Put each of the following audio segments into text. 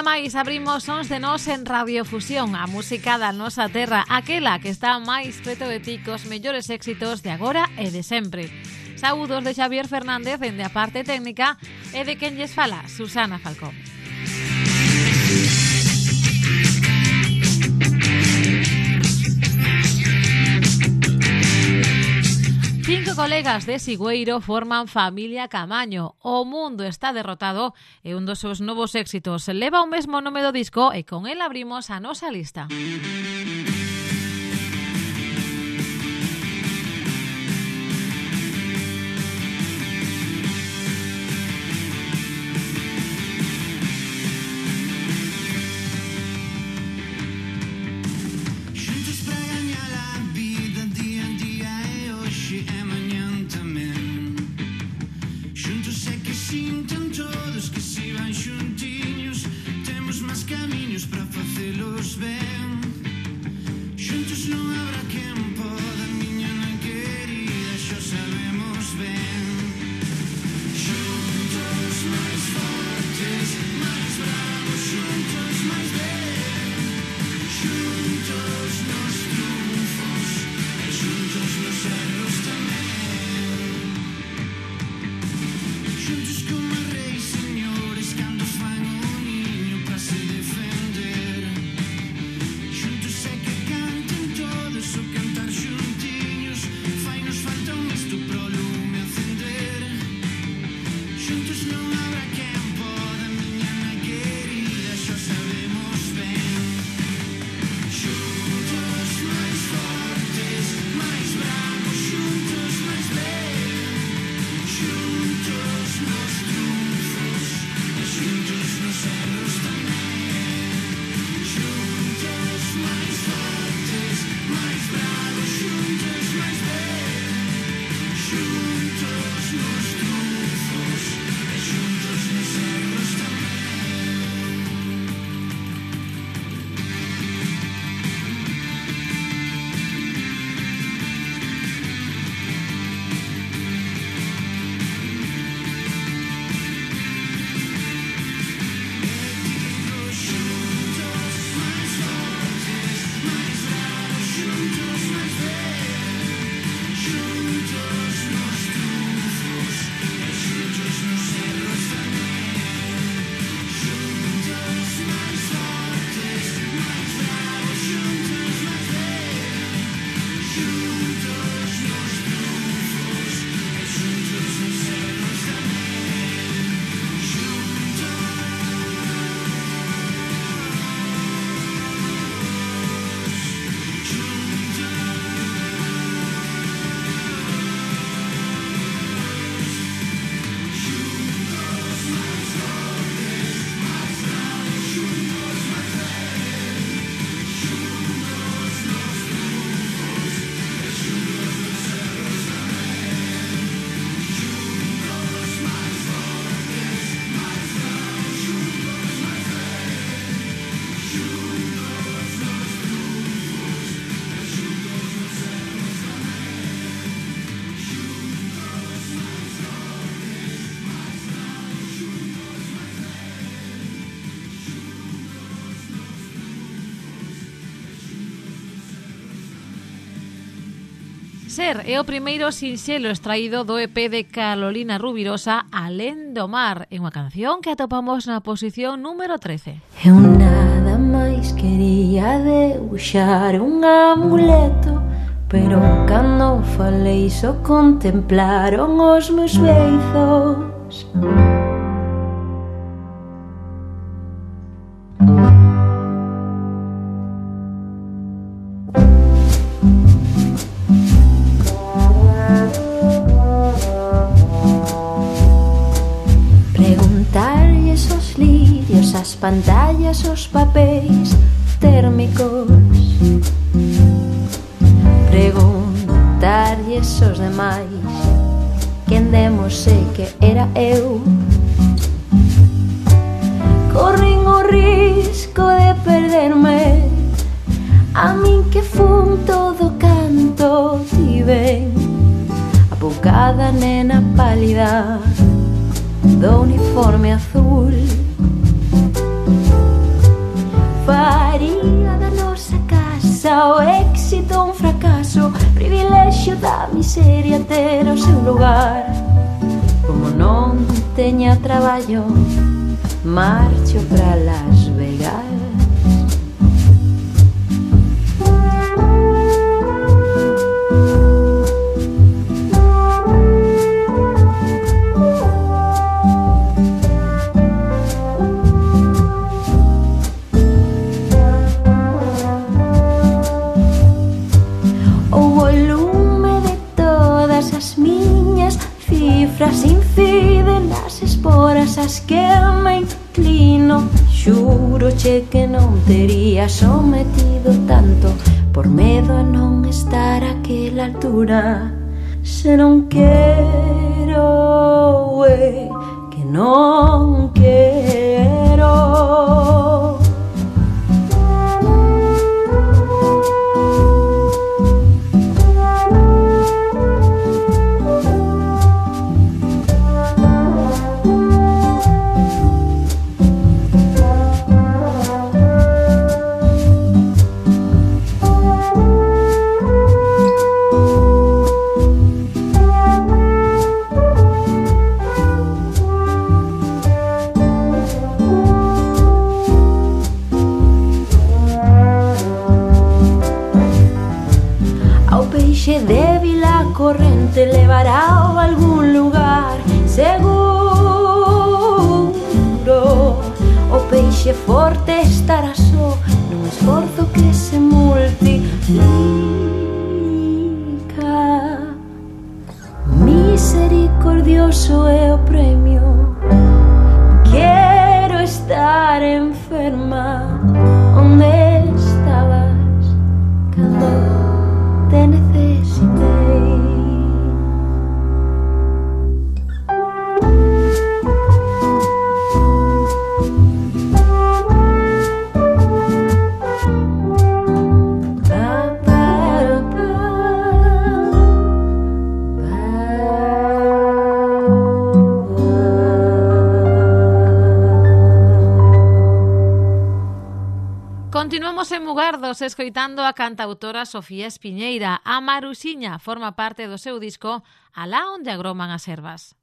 día máis abrimos sons de nós en Radiofusión, a música da nosa terra, aquela que está máis preto de ti cos mellores éxitos de agora e de sempre. Saúdos de Xavier Fernández dende a parte técnica e de quen lles fala, Susana Falcón. Cinco colegas de Sigüeiro forman familia Camaño. O mundo está derrotado e un dos seus novos éxitos leva o mesmo nome do disco e con el abrimos a nosa lista. Música ser é o primeiro sinxelo extraído do EP de Carolina Rubirosa Alén do Mar, en unha canción que atopamos na posición número 13. Eu nada máis quería deuxar un amuleto Pero cando falei só contemplaron os meus beizos Música Cada nena pálida de uniforme azul. Faría da nosa casa o éxito un fracaso Privilexio da miseria ter o seu lugar. Como non teña traballo, marcho para las Xuroche que non tería sometido tanto Por medo a non estar aquela altura. Se non quero, ué, que non quero. te levará a algún lugar seguro. O peixe forte estará só nun esforzo que se multiplica. Misericordioso é Estamos escoitando a cantautora Sofía Espiñeira. A Maruxiña forma parte do seu disco Alá onde agroman as ervas.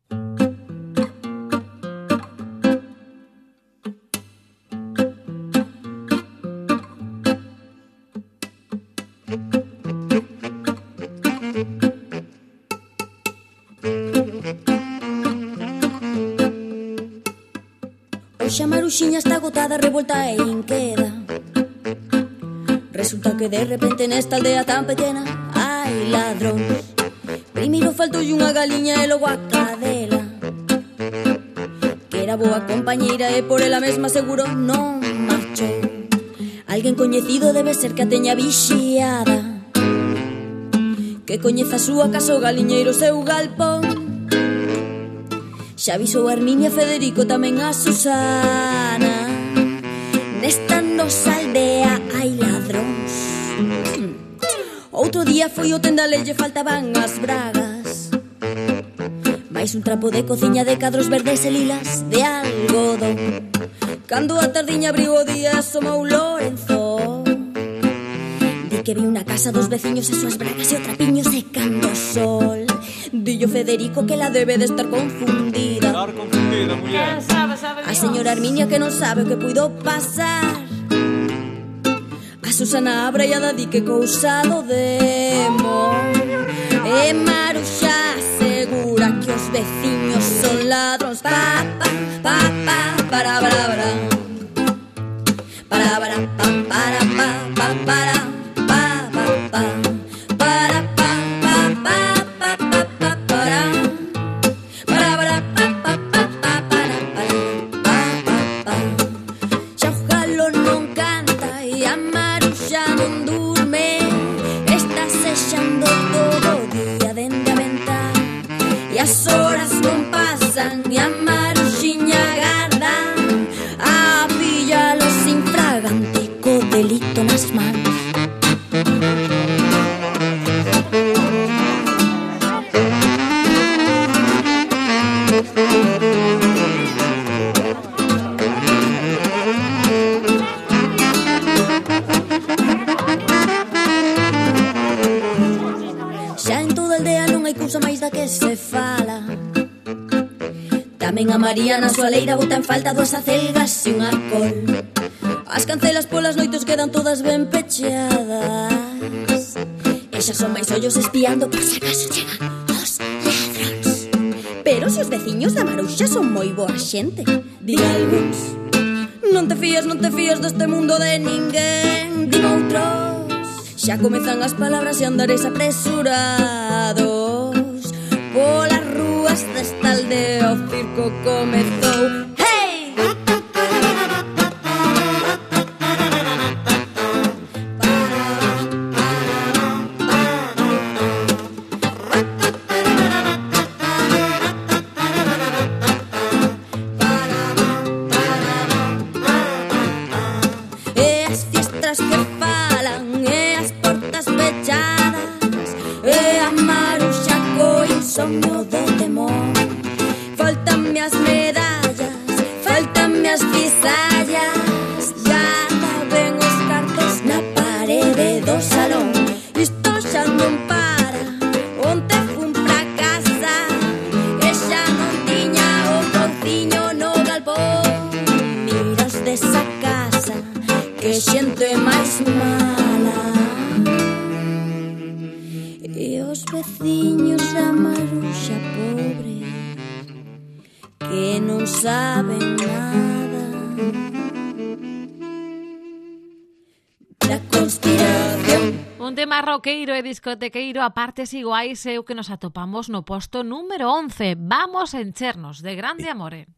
Oxe, a Maruxiña está agotada, revolta e inqueda Resulta que de repente en esta aldea tan pequeña hay ladrón. Primero faltó y una galiña e logo a cadela. Que era boa compañeira e por ela mesma seguro non marchou. Alguén coñecido debe ser que a teña vixiada. Que coñeza a súa casa o galiñeiro seu galpón. Xa avisou a Herminia Federico tamén a Susana. Nesta nosa aldea hai la Outro día foi o tendale lle faltaban as bragas. Mais un trapo de cociña de cadros verdes e lilas de algodón. Cando a tardiña abriu o día asomou Lorenzo. Di que vi unha casa dos veciños e súas bragas e o trapiño secando o sol. Dillo Federico que la debe de estar confundida. Estar confundida, muller. A señora Arminia que non sabe o que puido pasar. Susana abre e a Dadi que cousado demo E eh, Maruxa segura que os veciños son ladrons. Pa, pa, pa, pa, para, para, para. Para, para, pa, para, pa, pa, para. María na súa leira bota en falta dúas acelgas e un alcohol As cancelas polas noites quedan todas ben pecheadas. E xa son máis ollos espiando por se acaso chegan os ladróns Pero se os veciños da Maruxa son moi boa xente Di algúns. Non te fías, non te fías deste mundo de ninguén Din outros. Xa comezan as palabras e andares apresurados Pola comezou veciños da Maruxa pobre que non saben nada da conspiración Un tema roqueiro e discotequeiro a partes iguais é o que nos atopamos no posto número 11. Vamos enchernos de grande amore.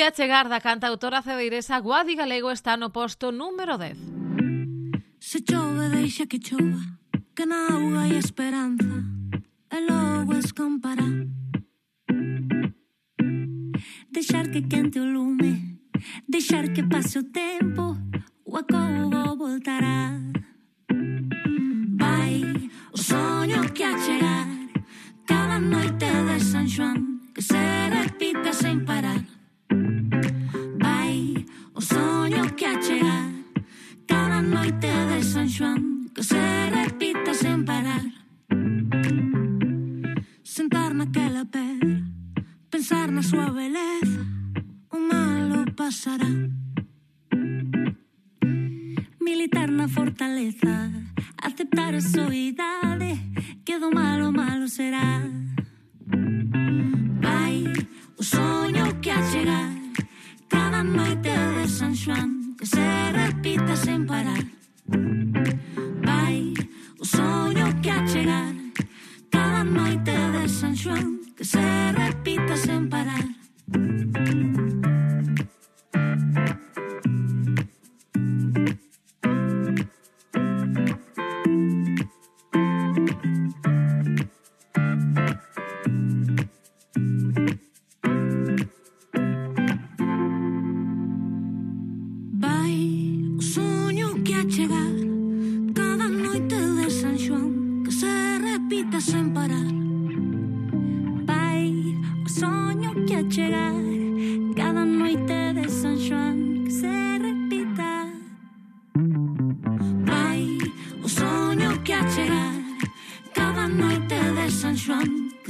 que achegar da cantautora cedeiresa Guadi Galego está no posto número 10. Se chove, deixa que chova, que na auga hai esperanza, e logo escampará. Deixar que quente o lume, deixar que pase o tempo, o acogo voltará.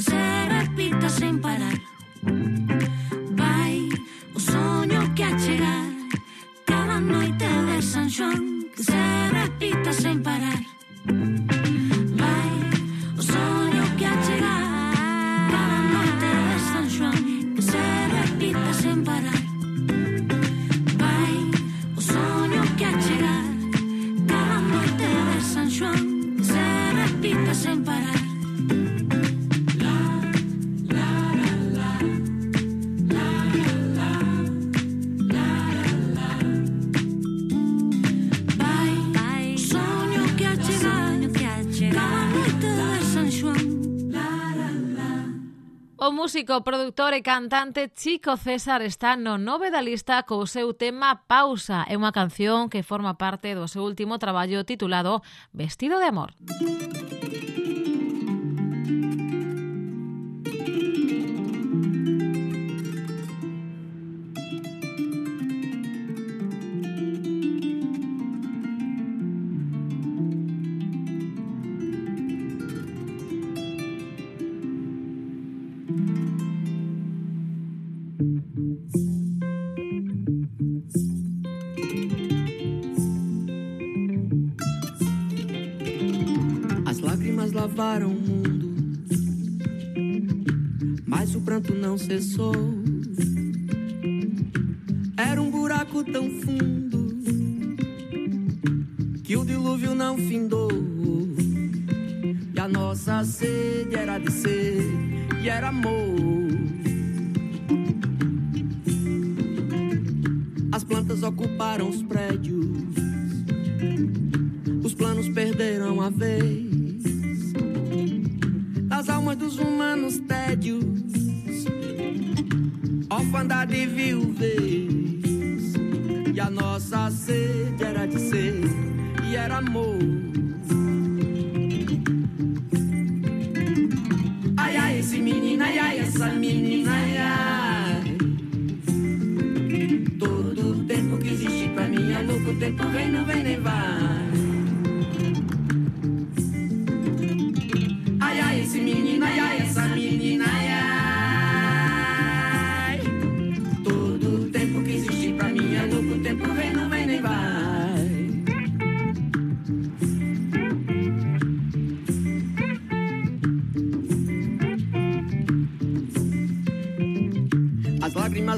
Se repita sen parar músico, produtor e cantante Chico César está no nove da lista co seu tema Pausa. É unha canción que forma parte do seu último traballo titulado Vestido de Amor. Música não cessou. Era um buraco tão fundo que o dilúvio não findou. E a nossa sede era de ser e era amor. As plantas ocuparam os prédios. Os planos perderam a vez. Das almas dos humanos tédios. Orfandade viuvez. E a nossa sede era de ser e era amor. Ai, ai, esse menino, ai, ai, essa menina, ai, ai. Todo o tempo que existe pra mim é louco, o tempo vem, não vem nem vai.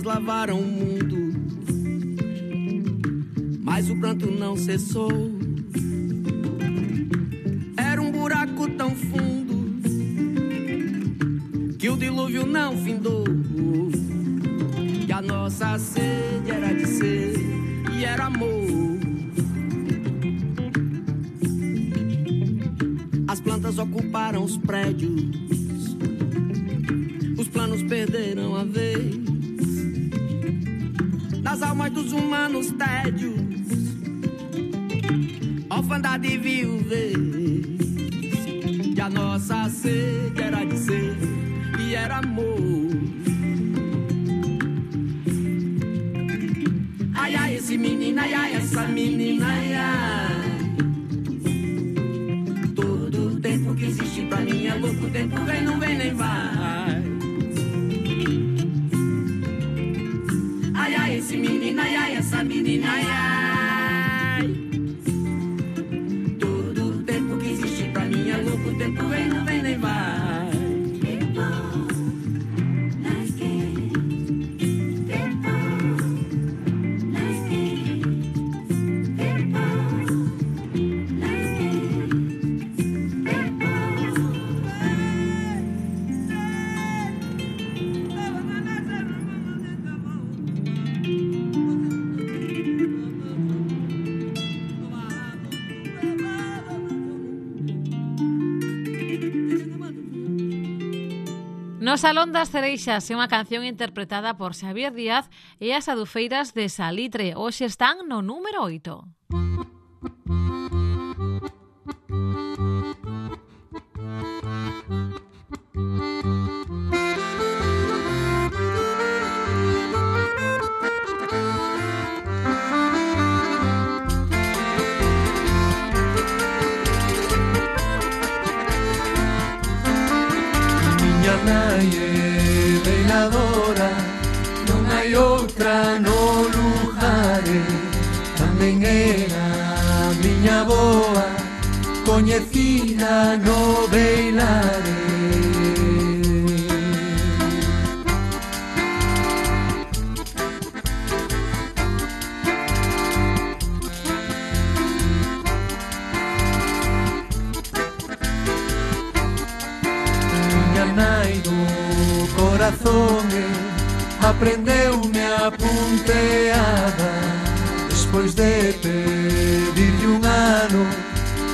As lágrimas lavaram o mundo, mas o pranto não cessou. Era um buraco tão fundo que o dilúvio não findou. E a nossa sede era de ser e era amor. As plantas ocuparam os prédios, humanos, tédios, orfandade viuvez. E a nossa sede era de ser e era amor. Ai, ai, esse menino, ai, ai, essa menina, ai, ai. Todo tempo que existe pra mim é louco, tempo vem, não vem nem vai. minina ya Salón das Cereixas é unha canción interpretada por Xavier Díaz e as adufeiras de Salitre. Hoxe están no número 8. strano lujare Tamén era miña boa Coñecida no beilare corazón prendeume a punteada. Despois de pedirle un ano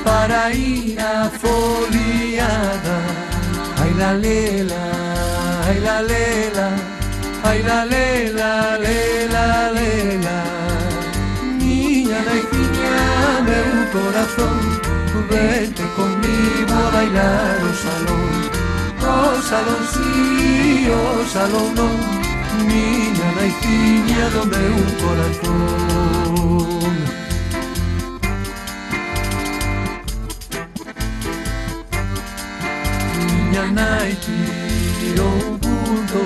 para ir a foliada. Ai la lela, ai la lela, ai la lela, lela, lela Miña naifiña, meu corazón, vente conmigo a bailar o salón. O salón sí, o salón non miña naiciña do meu corazón. Miña nai tirou un punto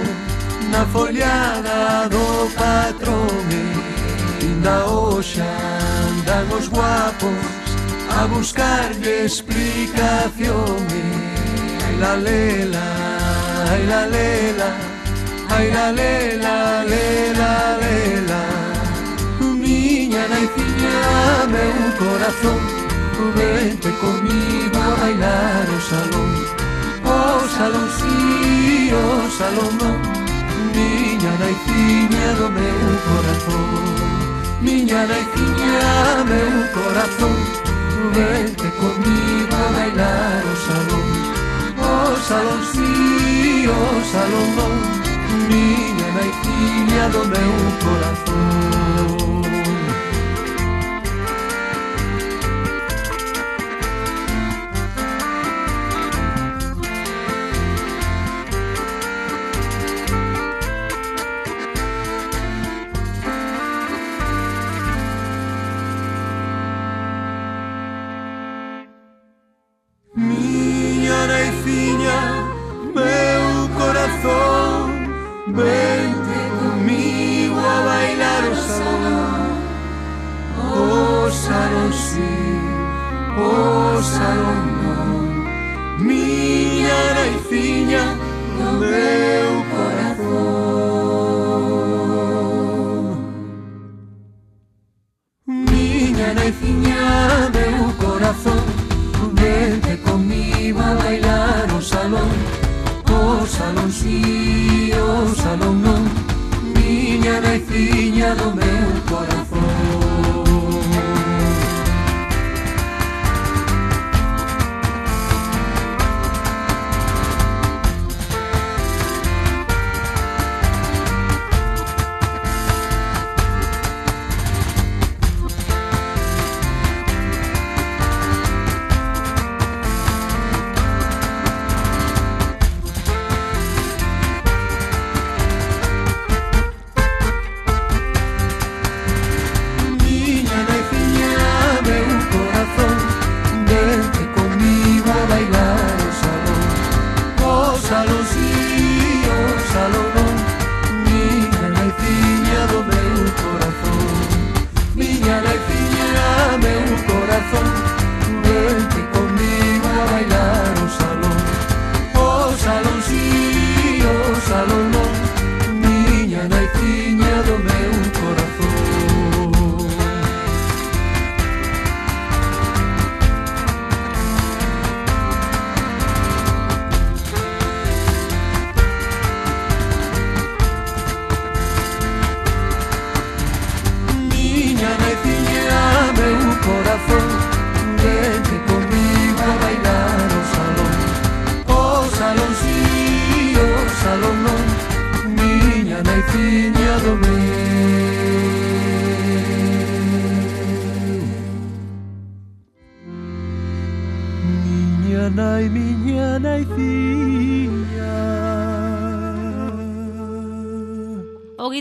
na foliada do patrón e inda hoxa andan os guapos a buscarlle explicación e ai la lela, ai la lela, Ai la lela, lela, lela Miña naiciña, meu corazón. Vente comigo a bailar o salón. O salón si, sí, o salón non Miña naiciña do meu corazón. Miña naiciña, meu corazón. Vente comigo a bailar o salón. O salón si, sí, o salón non niña en Haití me ha donde un corazón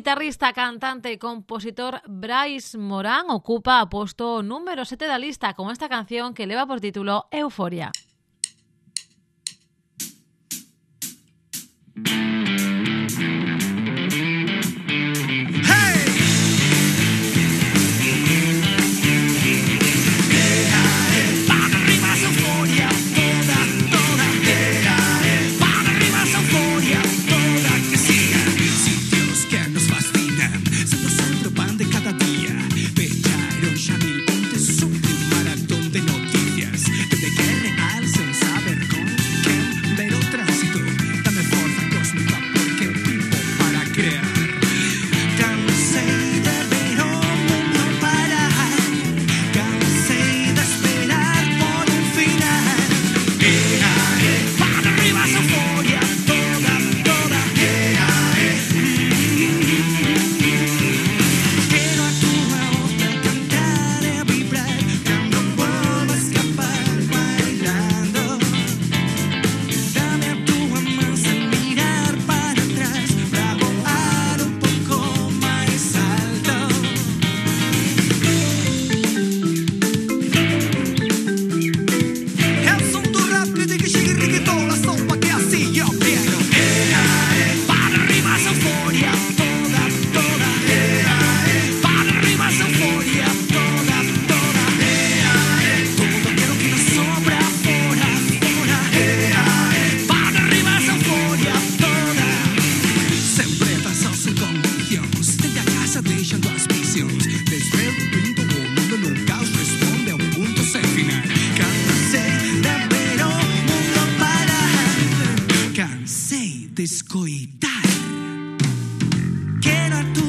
guitarrista, cantante y compositor Bryce Moran ocupa puesto número 7 de la lista con esta canción que lleva por título Euforia. いたい。けなと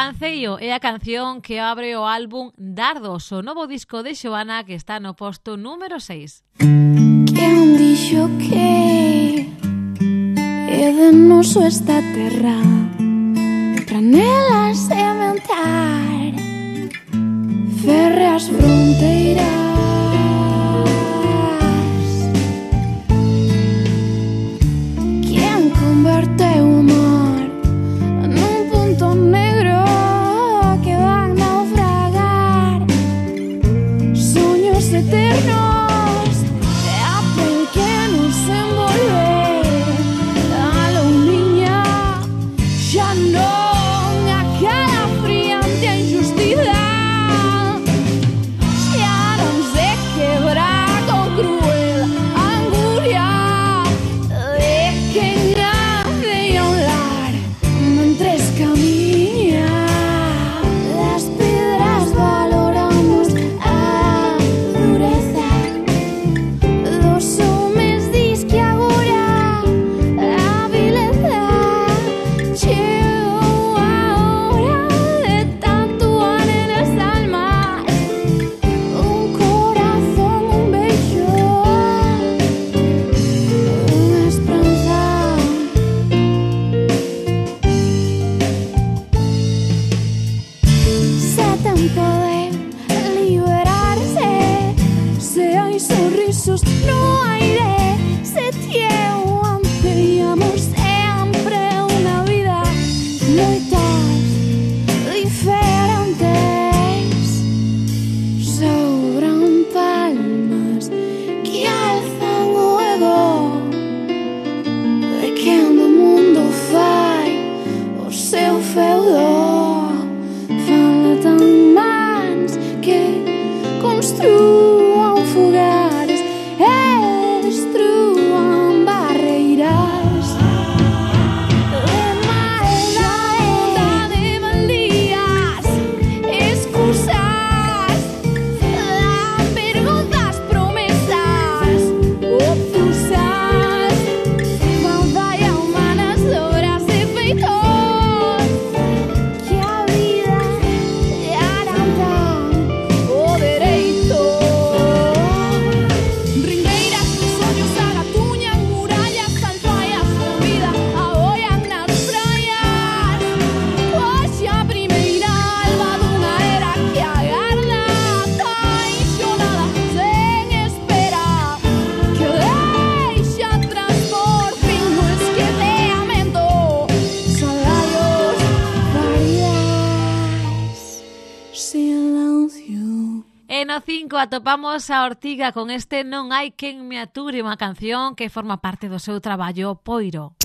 Anceio é a canción que abre o álbum Dardos, o novo disco de Xoana que está no posto número 6. Quen dixo que é de noso esta terra Pra nela sementar Ferre as fronteiras Atopamos a Ortiga con este Non hai quen me ature, unha canción que forma parte do seu traballo Poiro.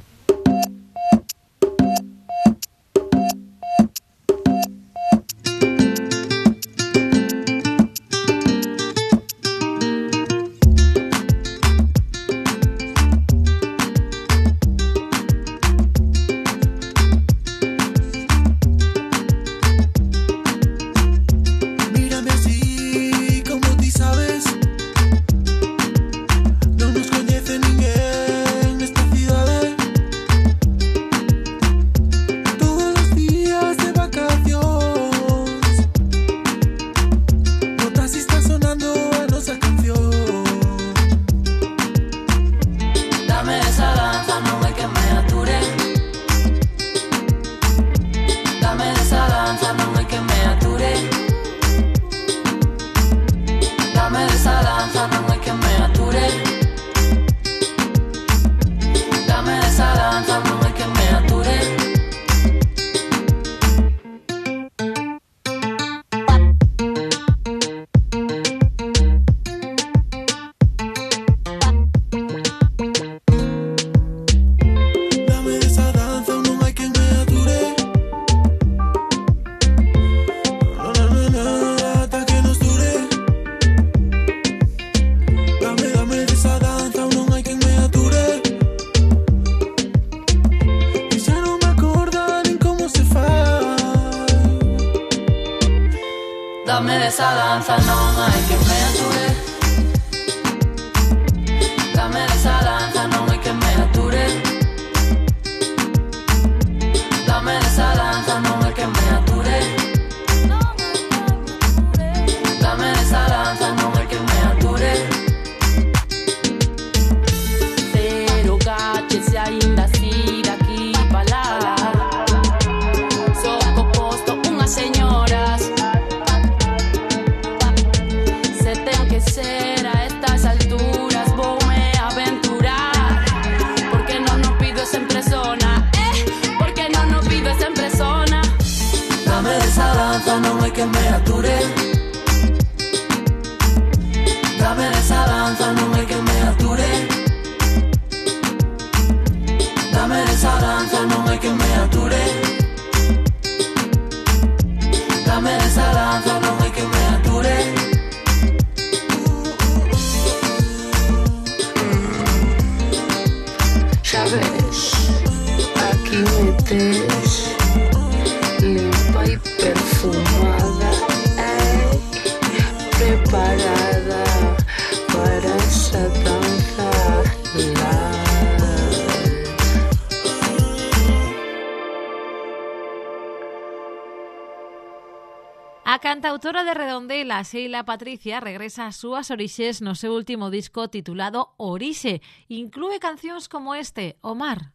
española Sheila Patricia regresa a súas orixes no seu último disco titulado Orise incluye canciones como este, Omar.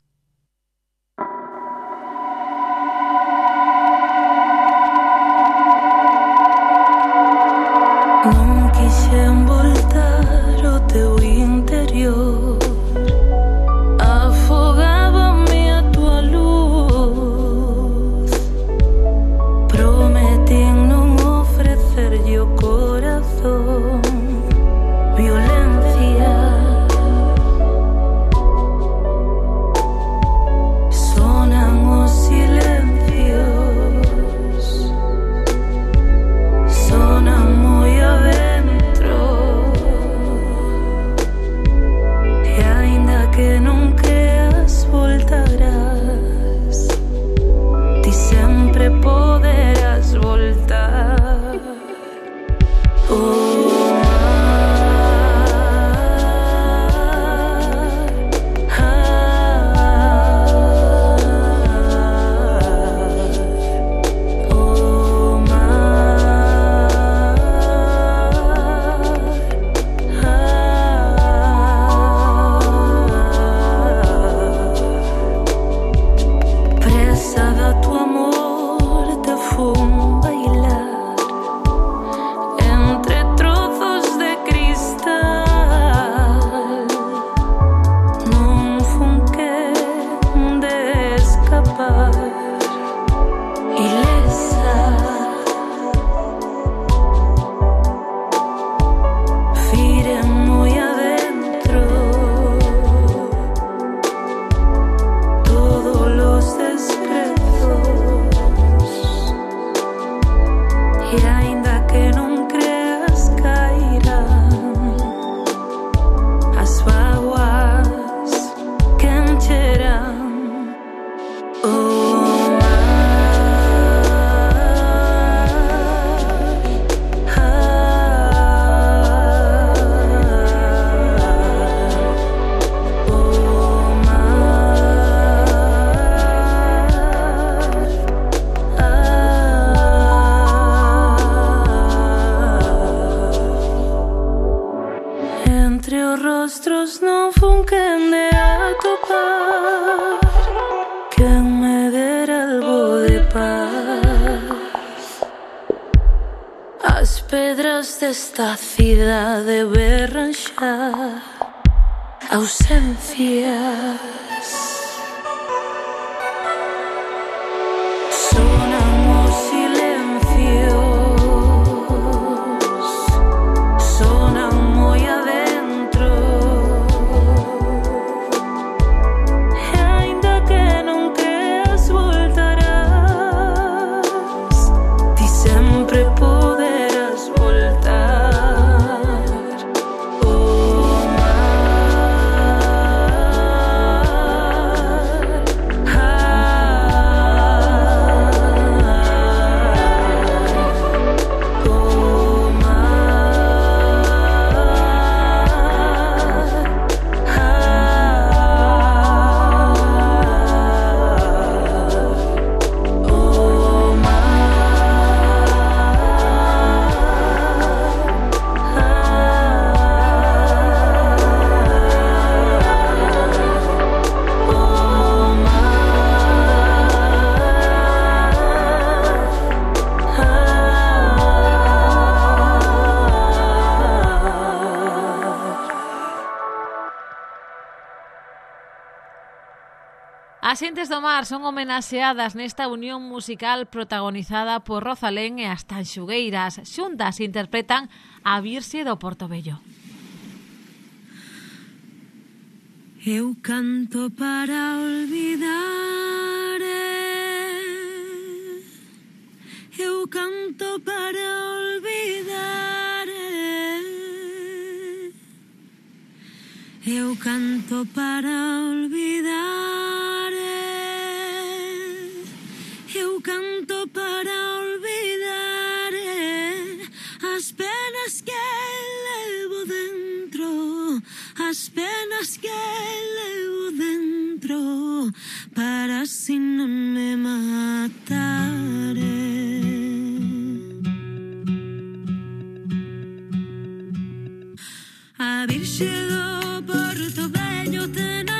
Xentes do mar son homenaxeadas nesta unión musical protagonizada por Rosalén e as Tanxugueiras. Xuntas interpretan a Virxe do Porto Bello. Eu canto para olvidar eh. Eu canto para olvidar eh. Eu canto para olvidar las penas que leo dentro para si no me mataré. Haber llegado por todo ello tener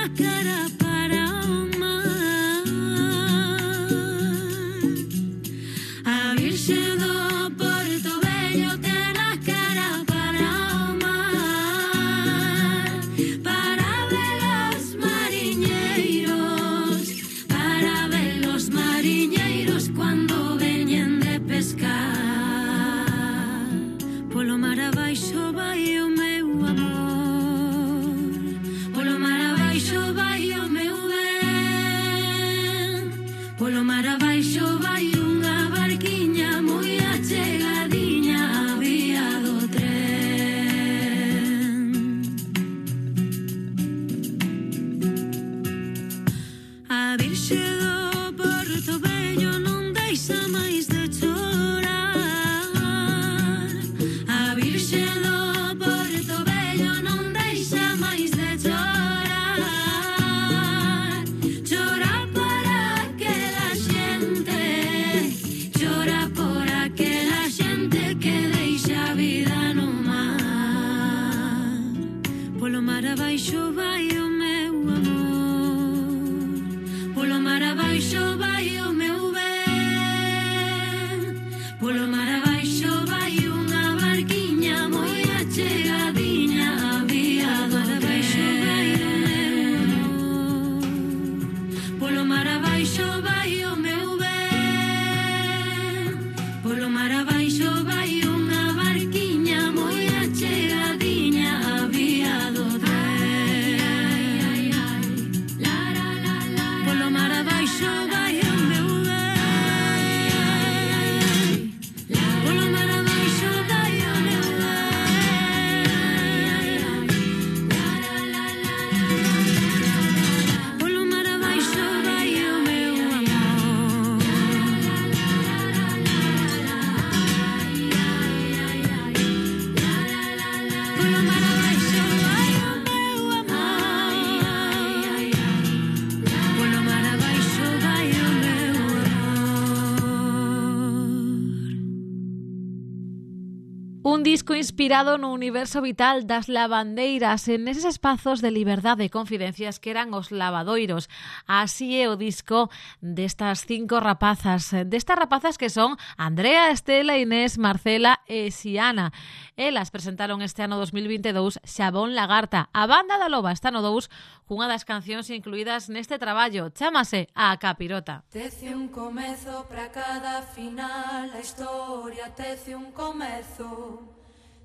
inspirado no universo vital das lavandeiras en eses espazos de liberdade e confidencias que eran os lavadoiros. Así é o disco destas cinco rapazas, destas rapazas que son Andrea, Estela, Inés, Marcela e Siana. Elas presentaron este ano 2022 Xabón Lagarta, a banda da loba está no 2 cunha das cancións incluídas neste traballo. Chámase A Capirota. Tece un comezo para cada final, a historia tece un comezo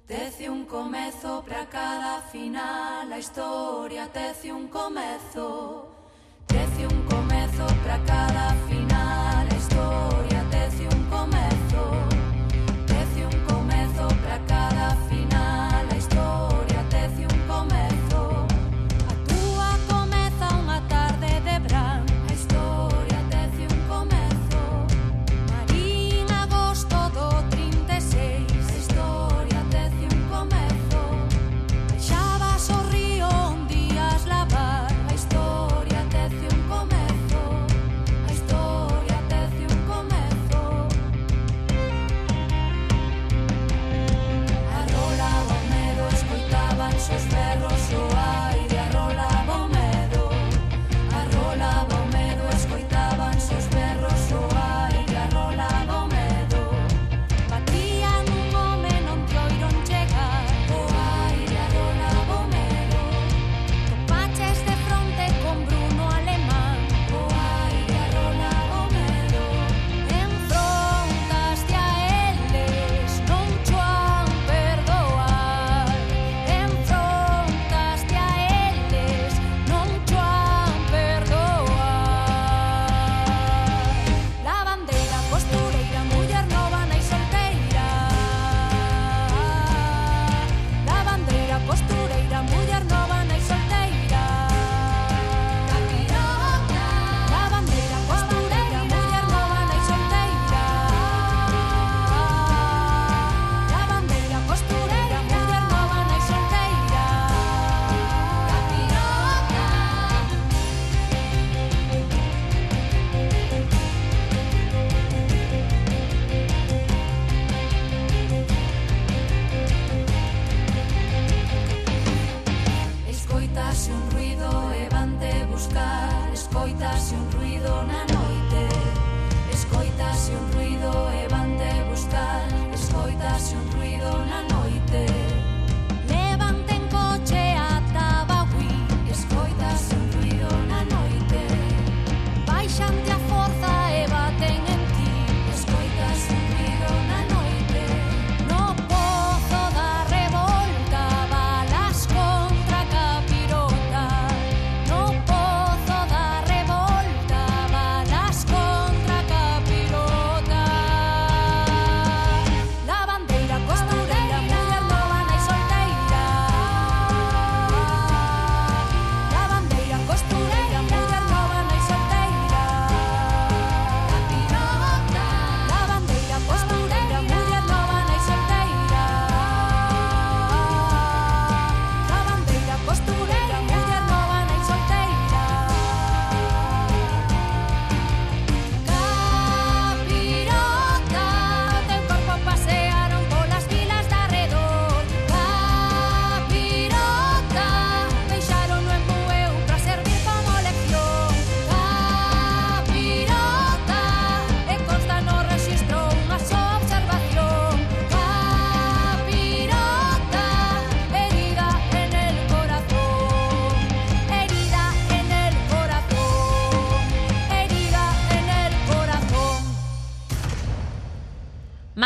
Tece un comezo para cada final A historia tece un comezo. Tece un comezo para cada final. perros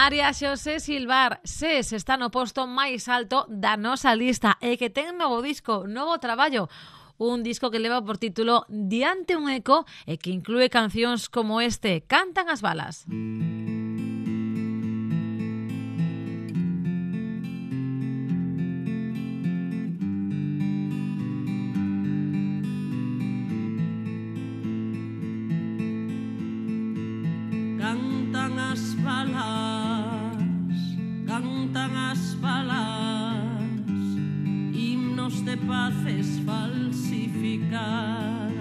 María Xosé Silvar, SES está no posto máis alto da nosa lista e que ten novo disco, novo traballo un disco que leva por título Diante un eco e que inclúe cancións como este, Cantan as balas. Cantan as balas cantan aspalas, himnos de paces falsificadas.